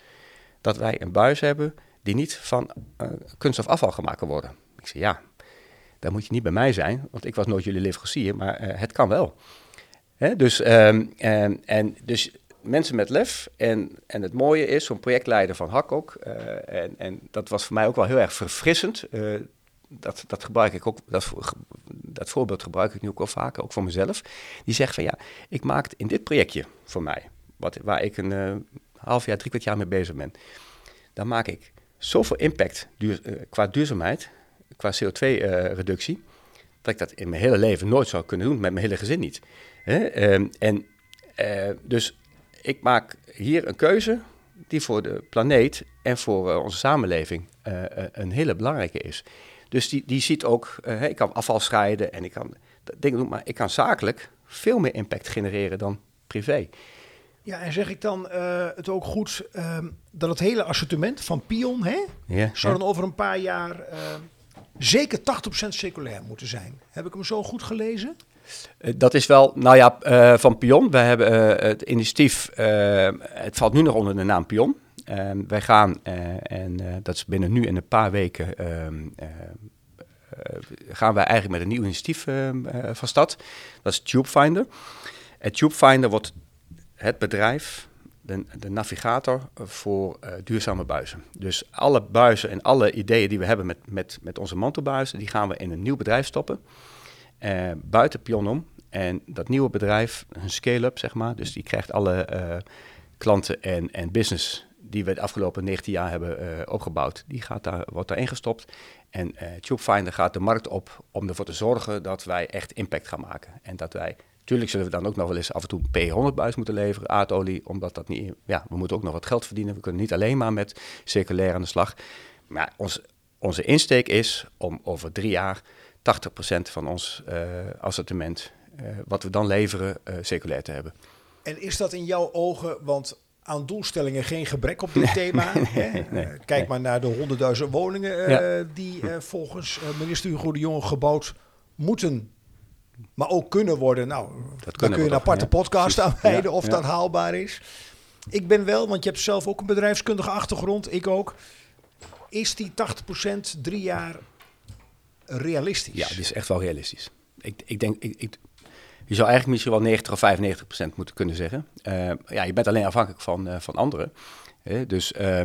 Dat wij een buis hebben die niet van kunststof afval gemaakt kan worden. Ik zeg ja, daar moet je niet bij mij zijn, want ik was nooit jullie leverancier, maar het kan wel. Hè? Dus, um, en, en dus mensen met lef. En, en het mooie is, zo'n projectleider van HAK ook. Uh, en, en dat was voor mij ook wel heel erg verfrissend. Uh, dat, dat gebruik ik ook, dat, dat voorbeeld gebruik ik nu ook wel vaker, ook voor mezelf. Die zegt van ja, ik maak in dit projectje voor mij, wat, waar ik een uh, half jaar, drie kwart jaar mee bezig ben. Dan maak ik zoveel impact duur, qua duurzaamheid, qua CO2-reductie, dat ik dat in mijn hele leven nooit zou kunnen doen, met mijn hele gezin niet. Hè? Um, en uh, dus ik maak hier een keuze die voor de planeet en voor uh, onze samenleving uh, een hele belangrijke is. Dus die, die ziet ook, ik kan afval scheiden en ik kan dingen doen, maar ik kan zakelijk veel meer impact genereren dan privé. Ja, en zeg ik dan het ook goed dat het hele assortiment van Pion, hè, zou dan over een paar jaar zeker 80% circulair moeten zijn. Heb ik hem zo goed gelezen? Uh, dat is wel, nou ja, uh, van Pion. We hebben uh, het initiatief, het valt nu nog onder de naam Pion. Ehm, wij gaan, en dat is binnen nu in een paar weken, ehm, gaan wij eigenlijk met een nieuw initiatief ehm, van stad. Dat is TubeFinder. En TubeFinder wordt het bedrijf de, navigator voor duurzame buizen. Dus alle buizen en alle ideeën die we hebben met, met, met onze mantelbuizen, die gaan we in een nieuw bedrijf stoppen. Uh, buiten Pionom. En dat nieuwe bedrijf, een scale-up zeg maar, dus die krijgt alle uh, klanten en, en business die we de afgelopen 19 jaar hebben opgebouwd, die gaat daar, wordt daarin gestopt. En TubeFinder gaat de markt op om ervoor te zorgen dat wij echt impact gaan maken. En dat wij Tuurlijk zullen we dan ook nog wel eens af en toe een P100-buis moeten leveren, aardolie, omdat dat niet... Ja, we moeten ook nog wat geld verdienen. We kunnen niet alleen maar met circulair aan de slag. Maar ons, onze insteek is om over drie jaar 80% van ons uh, assortiment, uh, wat we dan leveren, uh, circulair te hebben. En is dat in jouw ogen, want aan doelstellingen geen gebrek op dit thema. nee, hè? nee, Kijk maar naar de honderdduizend woningen Ja. die volgens minister Hugo de Jonge gebouwd moeten maar ook kunnen worden. Nou, daar kun je een aparte ja. podcast aan wijden Ja, of dat haalbaar is. Ik ben wel, want je hebt zelf ook een bedrijfskundige achtergrond, ik ook. Is die 80% drie jaar realistisch? Ja, dit is echt wel realistisch. Ik, ik denk, ik, ik- je zou eigenlijk misschien wel 90 of 95 procent moeten kunnen zeggen. Eh, ja, je bent alleen afhankelijk van, eh, van anderen. Dus eh,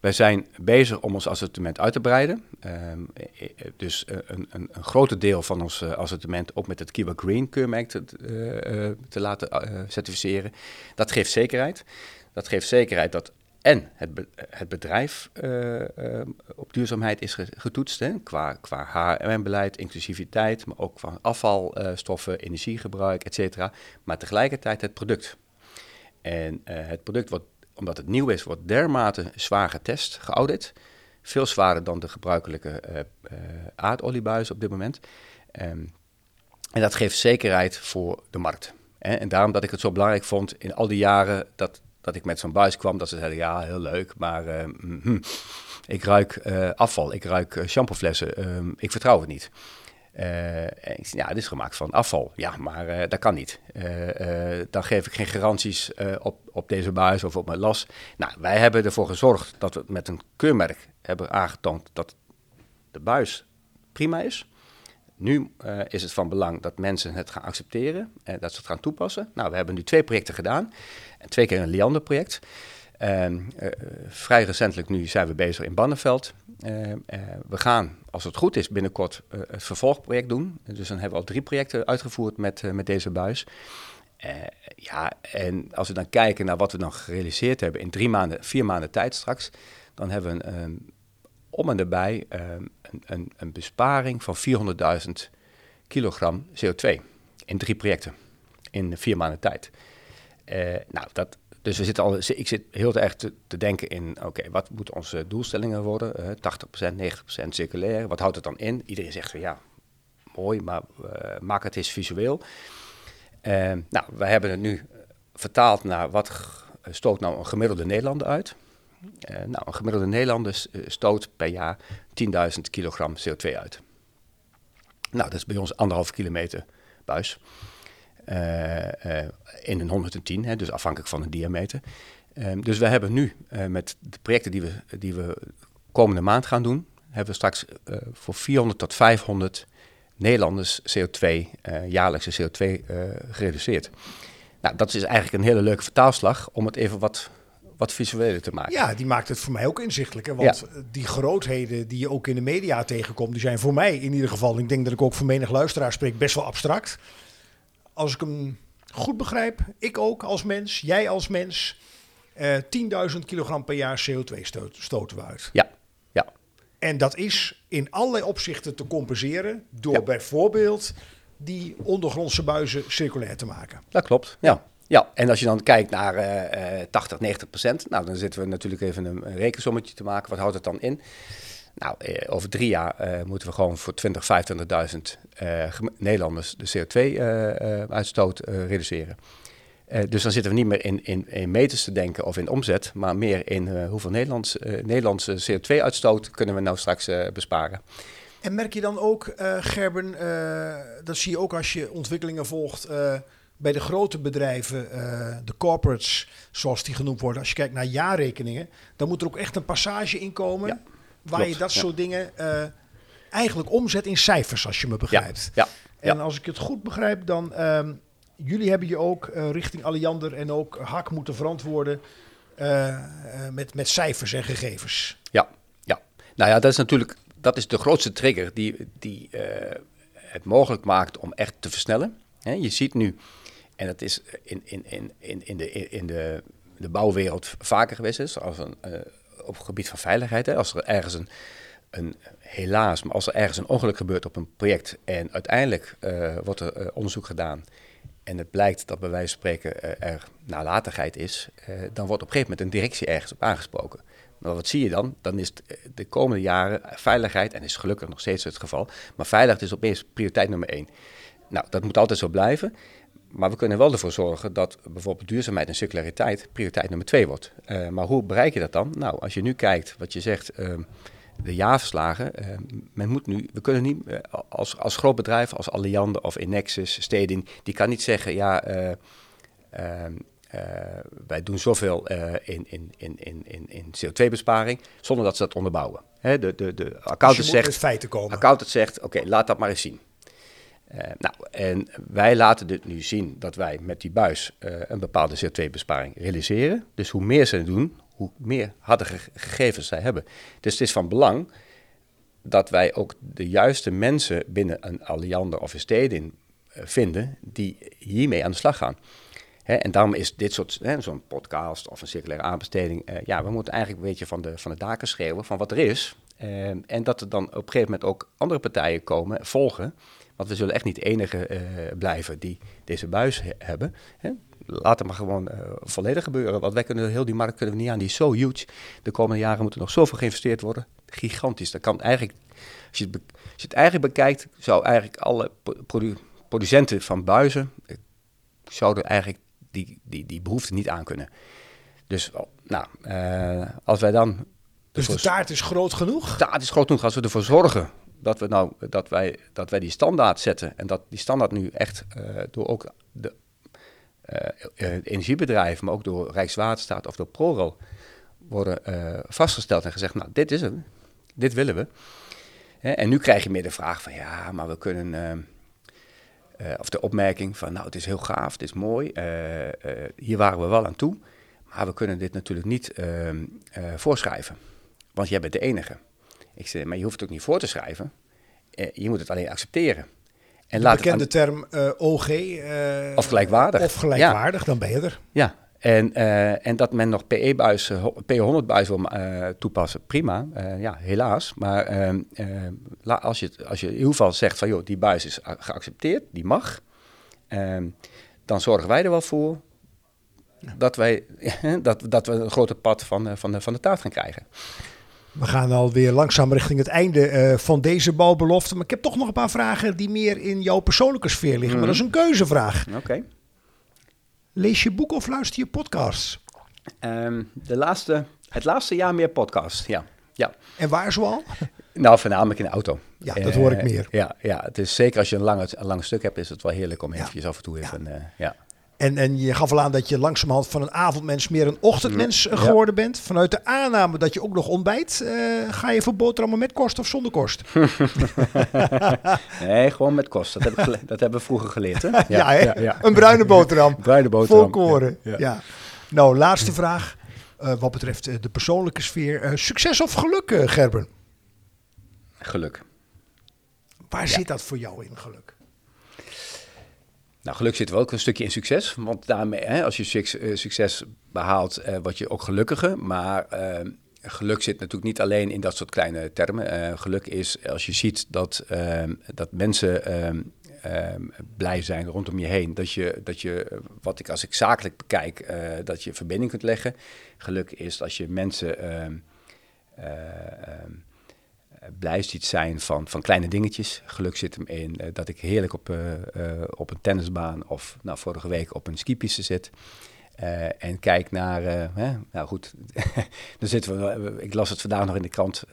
wij zijn bezig om ons assortiment uit te breiden. Dus een, een, een groter deel van ons assortiment ook met het Kiwa Green keurmerk te, te laten certificeren. Dat geeft zekerheid. Dat geeft zekerheid dat en het, het bedrijf eh, eh, op duurzaamheid is ge- getoetst, hè, qua, qua HRM-beleid, inclusiviteit, maar ook qua afvalstoffen, energiegebruik, et cetera. Maar tegelijkertijd het product. En eh, het product, wordt, omdat het nieuw is, wordt dermate zwaar getest, geaudit. Veel zwaarder dan de gebruikelijke aardoliebuizen op dit moment. Ehm, en dat geeft zekerheid voor de markt. Hè? En daarom dat ik het zo belangrijk vond in al die jaren dat, dat ik met zo'n buis kwam, dat ze zeiden, ja, heel leuk, maar eh, mhm, ik ruik eh, afval, ik ruik eh, shampooflessen, ehm, ik vertrouw het niet. Zei, ja, dit is gemaakt van afval. Ja, maar dat kan niet. Dan geef ik geen garanties op, op deze buis of op mijn las. Nou, wij hebben ervoor gezorgd dat we met een keurmerk hebben aangetoond dat de buis prima is. Nu eh, is het van belang dat mensen het gaan accepteren en dat ze het gaan toepassen. Nou, we hebben nu twee projecten gedaan. Twee keer een Liander-project. Ehm, eh, vrij recentelijk nu zijn we bezig in Banneveld. Ehm, eh, we gaan, als het goed is, binnenkort eh, het vervolgproject doen. Dus dan hebben we al drie projecten uitgevoerd met, eh, met deze buis. Eh, ja, en als we dan kijken naar wat we dan gerealiseerd hebben in drie maanden, vier maanden tijd straks, dan hebben we een, ehm, om en erbij ehm, een, een, een besparing van 400.000 kilogram CO2 in drie projecten in vier maanden tijd. Eh, nou, dat, dus we zitten al, ik zit heel erg te, te denken in, oké, wat moeten onze doelstellingen worden? Eh 80%, 90% circulair. Wat houdt het dan in? Iedereen zegt van ja, mooi, maar eh, maak het eens visueel. Eh, nou, wij hebben het nu vertaald naar wat stoot nou een gemiddelde Nederlander uit. Eh, nou, een gemiddelde Nederlander eh, stoot per jaar 10.000 kilogram CO2 uit. Nou, dat is bij ons anderhalf kilometer buis. Eh, in een 110, hè, dus afhankelijk van de diameter. Ehm, dus we hebben nu met de projecten die we, die we komende maand gaan doen, hebben we straks voor 400 tot 500 Nederlanders CO2, eh, jaarlijkse CO2 eh, gereduceerd. Nou, dat is eigenlijk een hele leuke vertaalslag om het even wat, wat visueler te maken. Ja, die maakt het voor mij ook inzichtelijker. Want die grootheden die je ook in de media tegenkomt, die zijn voor mij in ieder geval, ik denk dat ik ook voor menig luisteraar spreek, best wel abstract. Als ik hem goed begrijp, ik ook als mens, jij als mens, eh 10.000 kilogram per jaar CO2 stoot- stoten we uit. Ja, ja. En dat is in allerlei opzichten te compenseren door Ja. bijvoorbeeld die ondergrondse buizen circulair te maken. Dat klopt, ja. En als je dan kijkt naar eh, eh, 80, 90 procent, nou dan zitten we natuurlijk even een, rekensommetje te maken. Wat houdt het dan in? Nou, eh, over drie jaar eh, moeten we gewoon voor 20, 25.000 eh, gem- Nederlanders de CO2-uitstoot eh, reduceren. Eh, dus dan zitten we niet meer in, in, meters te denken of in omzet, maar meer in eh, hoeveel Nederlands, eh, Nederlandse CO2-uitstoot kunnen we nou straks eh, besparen. En merk je dan ook, eh, Gerben, eh, dat zie je ook als je ontwikkelingen volgt eh, bij de grote bedrijven, eh, de corporates, zoals die genoemd worden. Als je kijkt naar jaarrekeningen, dan moet er ook echt een passage in komen Ja, waar klopt, je dat ja. soort dingen eh, eigenlijk omzet in cijfers, als je me begrijpt. Ja, En als ik het goed begrijp, dan ehm, jullie hebben je ook eh, richting Alliander en ook Hak moeten verantwoorden met, met cijfers en gegevens. Ja, ja. Nou ja, dat is natuurlijk dat is de grootste trigger die, die het mogelijk maakt om echt te versnellen. Je ziet nu, en dat is in, in, in, in, in, de, in de, de bouwwereld vaker geweest, is, als een, eh, op het gebied van veiligheid. Als er ergens een, een, helaas, maar als er ergens een ongeluk gebeurt op een project en uiteindelijk eh, wordt er eh, onderzoek gedaan en het blijkt dat bij wijze van spreken er nalatigheid is, dan wordt op een gegeven moment een directie ergens op aangesproken. Maar wat zie je dan? Dan is de komende jaren veiligheid, en is gelukkig nog steeds het geval, maar veiligheid is opeens prioriteit nummer één. Nou, dat moet altijd zo blijven. Maar we kunnen wel ervoor zorgen dat bijvoorbeeld duurzaamheid en circulariteit prioriteit nummer twee wordt. Eh, maar hoe bereik je dat dan? Nou, als je nu kijkt wat je zegt, ehm, de jaarverslagen. eh, men moet nu, we kunnen niet eh, als, als groot bedrijf, als Alliander of Inexus, Stedin, die kan niet zeggen, ja, eh, ehm, eh, wij doen zoveel in, in, in, in, in, in CO2-besparing, zonder dat ze dat onderbouwen. Hè, de, de, de Dus accountant zegt, met feiten komen. accountant zegt, oké, laat dat maar eens zien. Eh, nou, en wij laten dit nu zien dat wij met die buis eh, een bepaalde CO2-besparing realiseren. Dus hoe meer ze doen, hoe meer harde ge- gegevens zij hebben. Dus het is van belang dat wij ook de juiste mensen binnen een Alliander of een Stedin eh, vinden die hiermee aan de slag gaan. En daarom is dit soort, zo'n podcast of een circulaire aanbesteding, ja, we moeten eigenlijk een beetje van de, van de daken schreeuwen van wat er is. En dat er dan op een gegeven moment ook andere partijen komen, volgen. Want we zullen echt niet de enige eh, blijven die deze buis he- hebben. Hè. Laat het maar gewoon eh, volledig gebeuren. Want wij kunnen heel die markt kunnen we niet aan. Die is zo huge. De komende jaren moet er nog zoveel geïnvesteerd worden. Gigantisch. Dat kan eigenlijk, als je het, als je het eigenlijk bekijkt, zou eigenlijk alle pro- produ- producenten van buizen eh, zouden eigenlijk die, die, die behoefte niet aankunnen. Dus, oh, nou, als wij dan Dus de taart is groot genoeg. taart is groot genoeg als we ervoor zorgen dat, we nou, dat, wij, dat wij die standaard zetten. En dat die standaard nu echt eh, door ook de eh, eh, energiebedrijven, maar ook door Rijkswaterstaat of door ProRail worden vastgesteld en gezegd, nou, dit is hem, dit willen we. En nu krijg je meer de vraag van, ja, maar we kunnen... of de opmerking van, nou, het is heel gaaf, het is mooi, hier waren we wel aan toe, maar we kunnen dit natuurlijk niet voorschrijven, want jij bent de enige. Ik zei, maar je hoeft het ook niet voor te schrijven, Eh, je moet het alleen accepteren. En De laat het bekende aan- term eh, OG. eh, Of gelijkwaardig. Of gelijkwaardig, dan ben je er. Ja, en, en dat men nog PE-buis, eh, ho- PE100-buis wil toepassen, prima. Ja, helaas. Maar ehm, eh, als, je, als je in ieder geval zegt van, joh, die buis is geaccepteerd, die mag. ehm, dan zorgen wij er wel voor dat, wij, dat, dat we een groter pad van, van, de, van de taart gaan krijgen. We gaan alweer langzaam richting het einde eh, van deze bouwbelofte. Maar ik heb toch nog een paar vragen die meer in jouw persoonlijke sfeer liggen. Maar dat is een keuzevraag. Oké. Lees je boek of luister je podcasts? Ehm, de laatste, het laatste jaar meer podcast, ja. ja. En waar zoal? Nou, voornamelijk in de auto. Ja, dat hoor ik Eh, meer. Ja, ja, het is zeker als je een, lange, een lang stuk hebt, is het wel heerlijk om Ja. eventjes af en toe even... eh, ja. En, en je gaf al aan dat je langzamerhand van een avondmens meer een ochtendmens eh, geworden bent. Vanuit de aanname dat je ook nog ontbijt. eh, ga je voor boterhammen met korst of zonder korst? Nee, gewoon met kost. Dat, heb ik gele- dat hebben we vroeger geleerd, hè? Ja, hè? een bruine boterham. Bruine boterham. Volkoren. Ja, Ja, ja. Nou, laatste vraag. eh, wat betreft de persoonlijke sfeer. Eh, succes of geluk, Gerben? Geluk. Waar zit dat voor jou in, geluk? Nou, geluk zit wel ook een stukje in succes. Want daarmee, hè, als je eh, succes behaalt, eh, word je ook gelukkiger. Maar eh, geluk zit natuurlijk niet alleen in dat soort kleine termen. Eh, geluk is als je ziet dat, eh, dat mensen eh, eh, blij zijn rondom je heen. Dat je, dat je wat ik als ik zakelijk bekijk, dat je verbinding kunt leggen. Geluk is als je mensen... eh, eh, eh, blij ziet zijn van, van kleine dingetjes. Geluk zit hem in eh, dat ik heerlijk op, eh, op een tennisbaan of nou, vorige week op een skipiste zit. En kijk naar, hè, nou goed, zitten we, ik las het vandaag nog in de krant,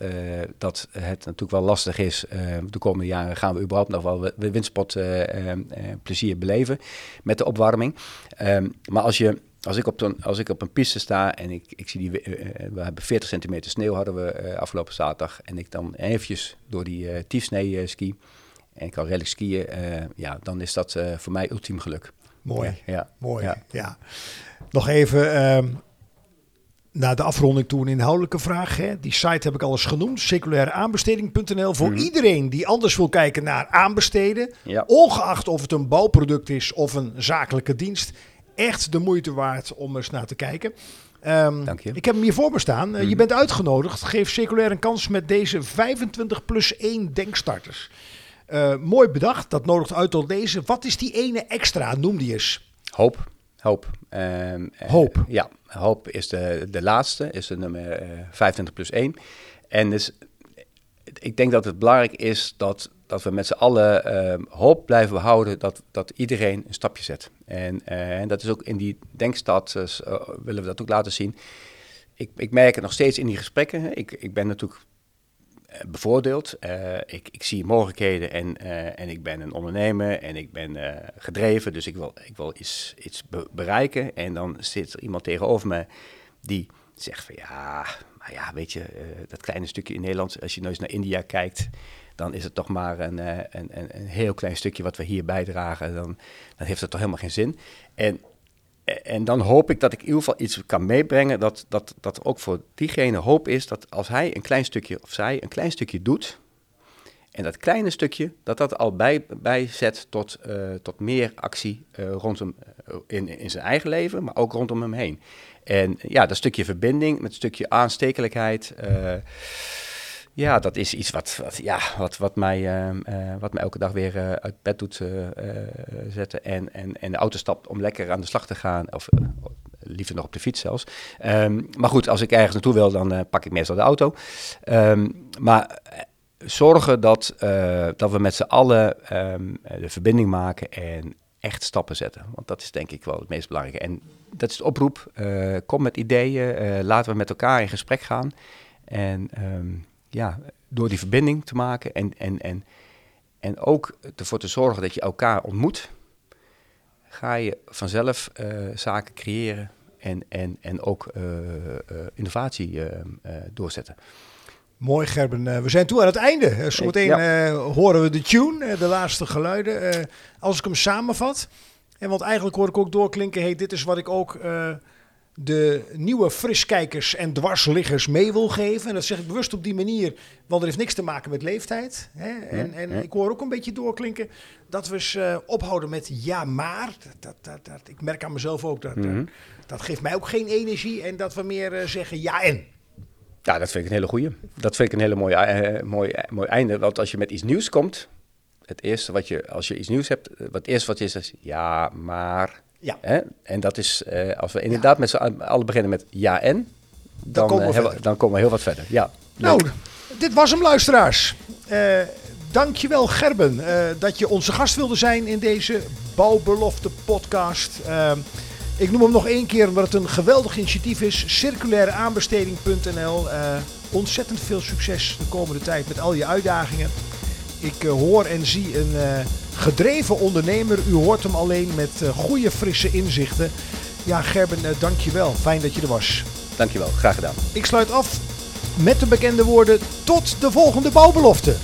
dat het natuurlijk wel lastig is. de komende jaren gaan we überhaupt nog wel eh, plezier beleven met de opwarming. Ehm, maar als je als ik, op een, als ik op een piste sta en ik, ik zie die, eh, eh, we hebben 40 centimeter sneeuw hadden we eh, afgelopen zaterdag. En ik dan eventjes door die eh tiefsnee ski en ik kan redelijk skiën, ja, dan is dat voor mij ultiem geluk. Mooi. Ja. Mooi. Ja. Ja. Nog even ehm, naar de afronding toe een inhoudelijke vraag. Hè. Die site heb ik al eens genoemd. Circulaireaanbesteding.nl. Voor Mhm. iedereen die anders wil kijken naar aanbesteden. Ja. Ongeacht of het een bouwproduct is of een zakelijke dienst. Echt de moeite waard om eens naar te kijken. Ehm, Dank je. Ik heb hem hier voor me staan. Eh, Je Mhm. bent uitgenodigd. Geef Circulair een kans met deze 25 plus 1 denkstarters. Eh, mooi bedacht. Dat nodigt uit tot deze. Wat is die ene extra? Noem die eens. Hoop. Hoop. Ehm, eh, Hoop. ja, hoop is de, de laatste, is de nummer eh 25 plus 1. En dus, ik denk dat het belangrijk is dat, dat we met z'n allen ehm, hoop blijven behouden dat, dat iedereen een stapje zet. En, eh, en dat is ook in die denkstad, eh, eh, willen we dat ook laten zien. Ik, ik merk het nog steeds in die gesprekken. Ik, ik ben natuurlijk bevoordeeld. Ik, ik zie mogelijkheden en, en ik ben een ondernemer en ik ben gedreven. Dus ik wil, ik wil iets, iets be- bereiken. En dan zit er iemand tegenover me die zegt van ja, maar ja, weet je, dat kleine stukje in Nederland, als je eens naar India kijkt, dan is het toch maar een, eh, een, een, een heel klein stukje wat we hier bijdragen. Dan, heeft het toch helemaal geen zin. En en dan hoop ik dat ik in ieder geval iets kan meebrengen. Dat, dat, dat ook voor diegene hoop is dat als hij een klein stukje of zij een klein stukje doet. En dat kleine stukje, dat dat al bij, bijzet tot, eh, tot meer actie eh, rondom in, in zijn eigen leven, maar ook rondom hem heen. En ja, dat stukje verbinding, met stukje aanstekelijkheid. Ja, dat is iets wat, wat, ja, wat, wat, mij, eh, eh, wat mij elke dag weer eh, uit bed doet eh, zetten. En, en, en de auto stapt om lekker aan de slag te gaan. Of liever nog op de fiets zelfs. Ehm, maar goed, als ik ergens naartoe wil, dan pak ik meestal de auto. Ehm, maar zorgen dat, dat we met z'n allen ehm, de verbinding maken en echt stappen zetten. Want dat is denk ik wel het meest belangrijke. En dat is de oproep. kom met ideeën. laten we met elkaar in gesprek gaan. En ehm, ja, door die verbinding te maken en, en, en, en ook ervoor te zorgen dat je elkaar ontmoet, ga je vanzelf eh, zaken creëren en, en, en ook eh, eh, innovatie doorzetten. Mooi Gerben. We zijn toe aan het einde. Zometeen Ja. horen we de tune, de laatste geluiden. Als ik hem samenvat. En want eigenlijk hoor ik ook doorklinken. Hey, dit is wat ik ook de nieuwe friskijkers en dwarsliggers mee wil geven. En dat zeg ik bewust op die manier. Want er heeft niks te maken met leeftijd. Hè? En, en ik hoor ook een beetje doorklinken. Dat we eens eh, ophouden met ja maar. Dat, dat, dat, ik merk aan mezelf ook. Dat, Mhm. dat, dat geeft mij ook geen energie. En dat we meer eh, zeggen ja en. Ja, dat vind ik een hele goeie. Dat vind ik een hele mooie, eh, mooi, eh, mooi einde. Want als je met iets nieuws komt, het eerste wat je, als je iets nieuws hebt, eh, wat het eerste wat je is, is ja, maar. Ja. Hè? En dat is, eh, als we inderdaad met z'n allen beginnen met ja en, dan, komen we eh, dan komen we heel wat verder. Ja, Nou, leuk. dit was hem, luisteraars. Eh dankjewel, Gerben, dat je onze gast wilde zijn in deze Bouwbelofte podcast. Ik noem hem nog één keer omdat het een geweldig initiatief is. Circulaireaanbesteding.nl. Ontzettend veel succes de komende tijd met al je uitdagingen. Ik hoor en zie een gedreven ondernemer. U hoort hem alleen met eh, goede, frisse inzichten. Ja, Gerben, eh, dankjewel. Fijn dat je er was. Dankjewel, graag gedaan. Ik sluit af met de bekende woorden tot de volgende bouwbelofte.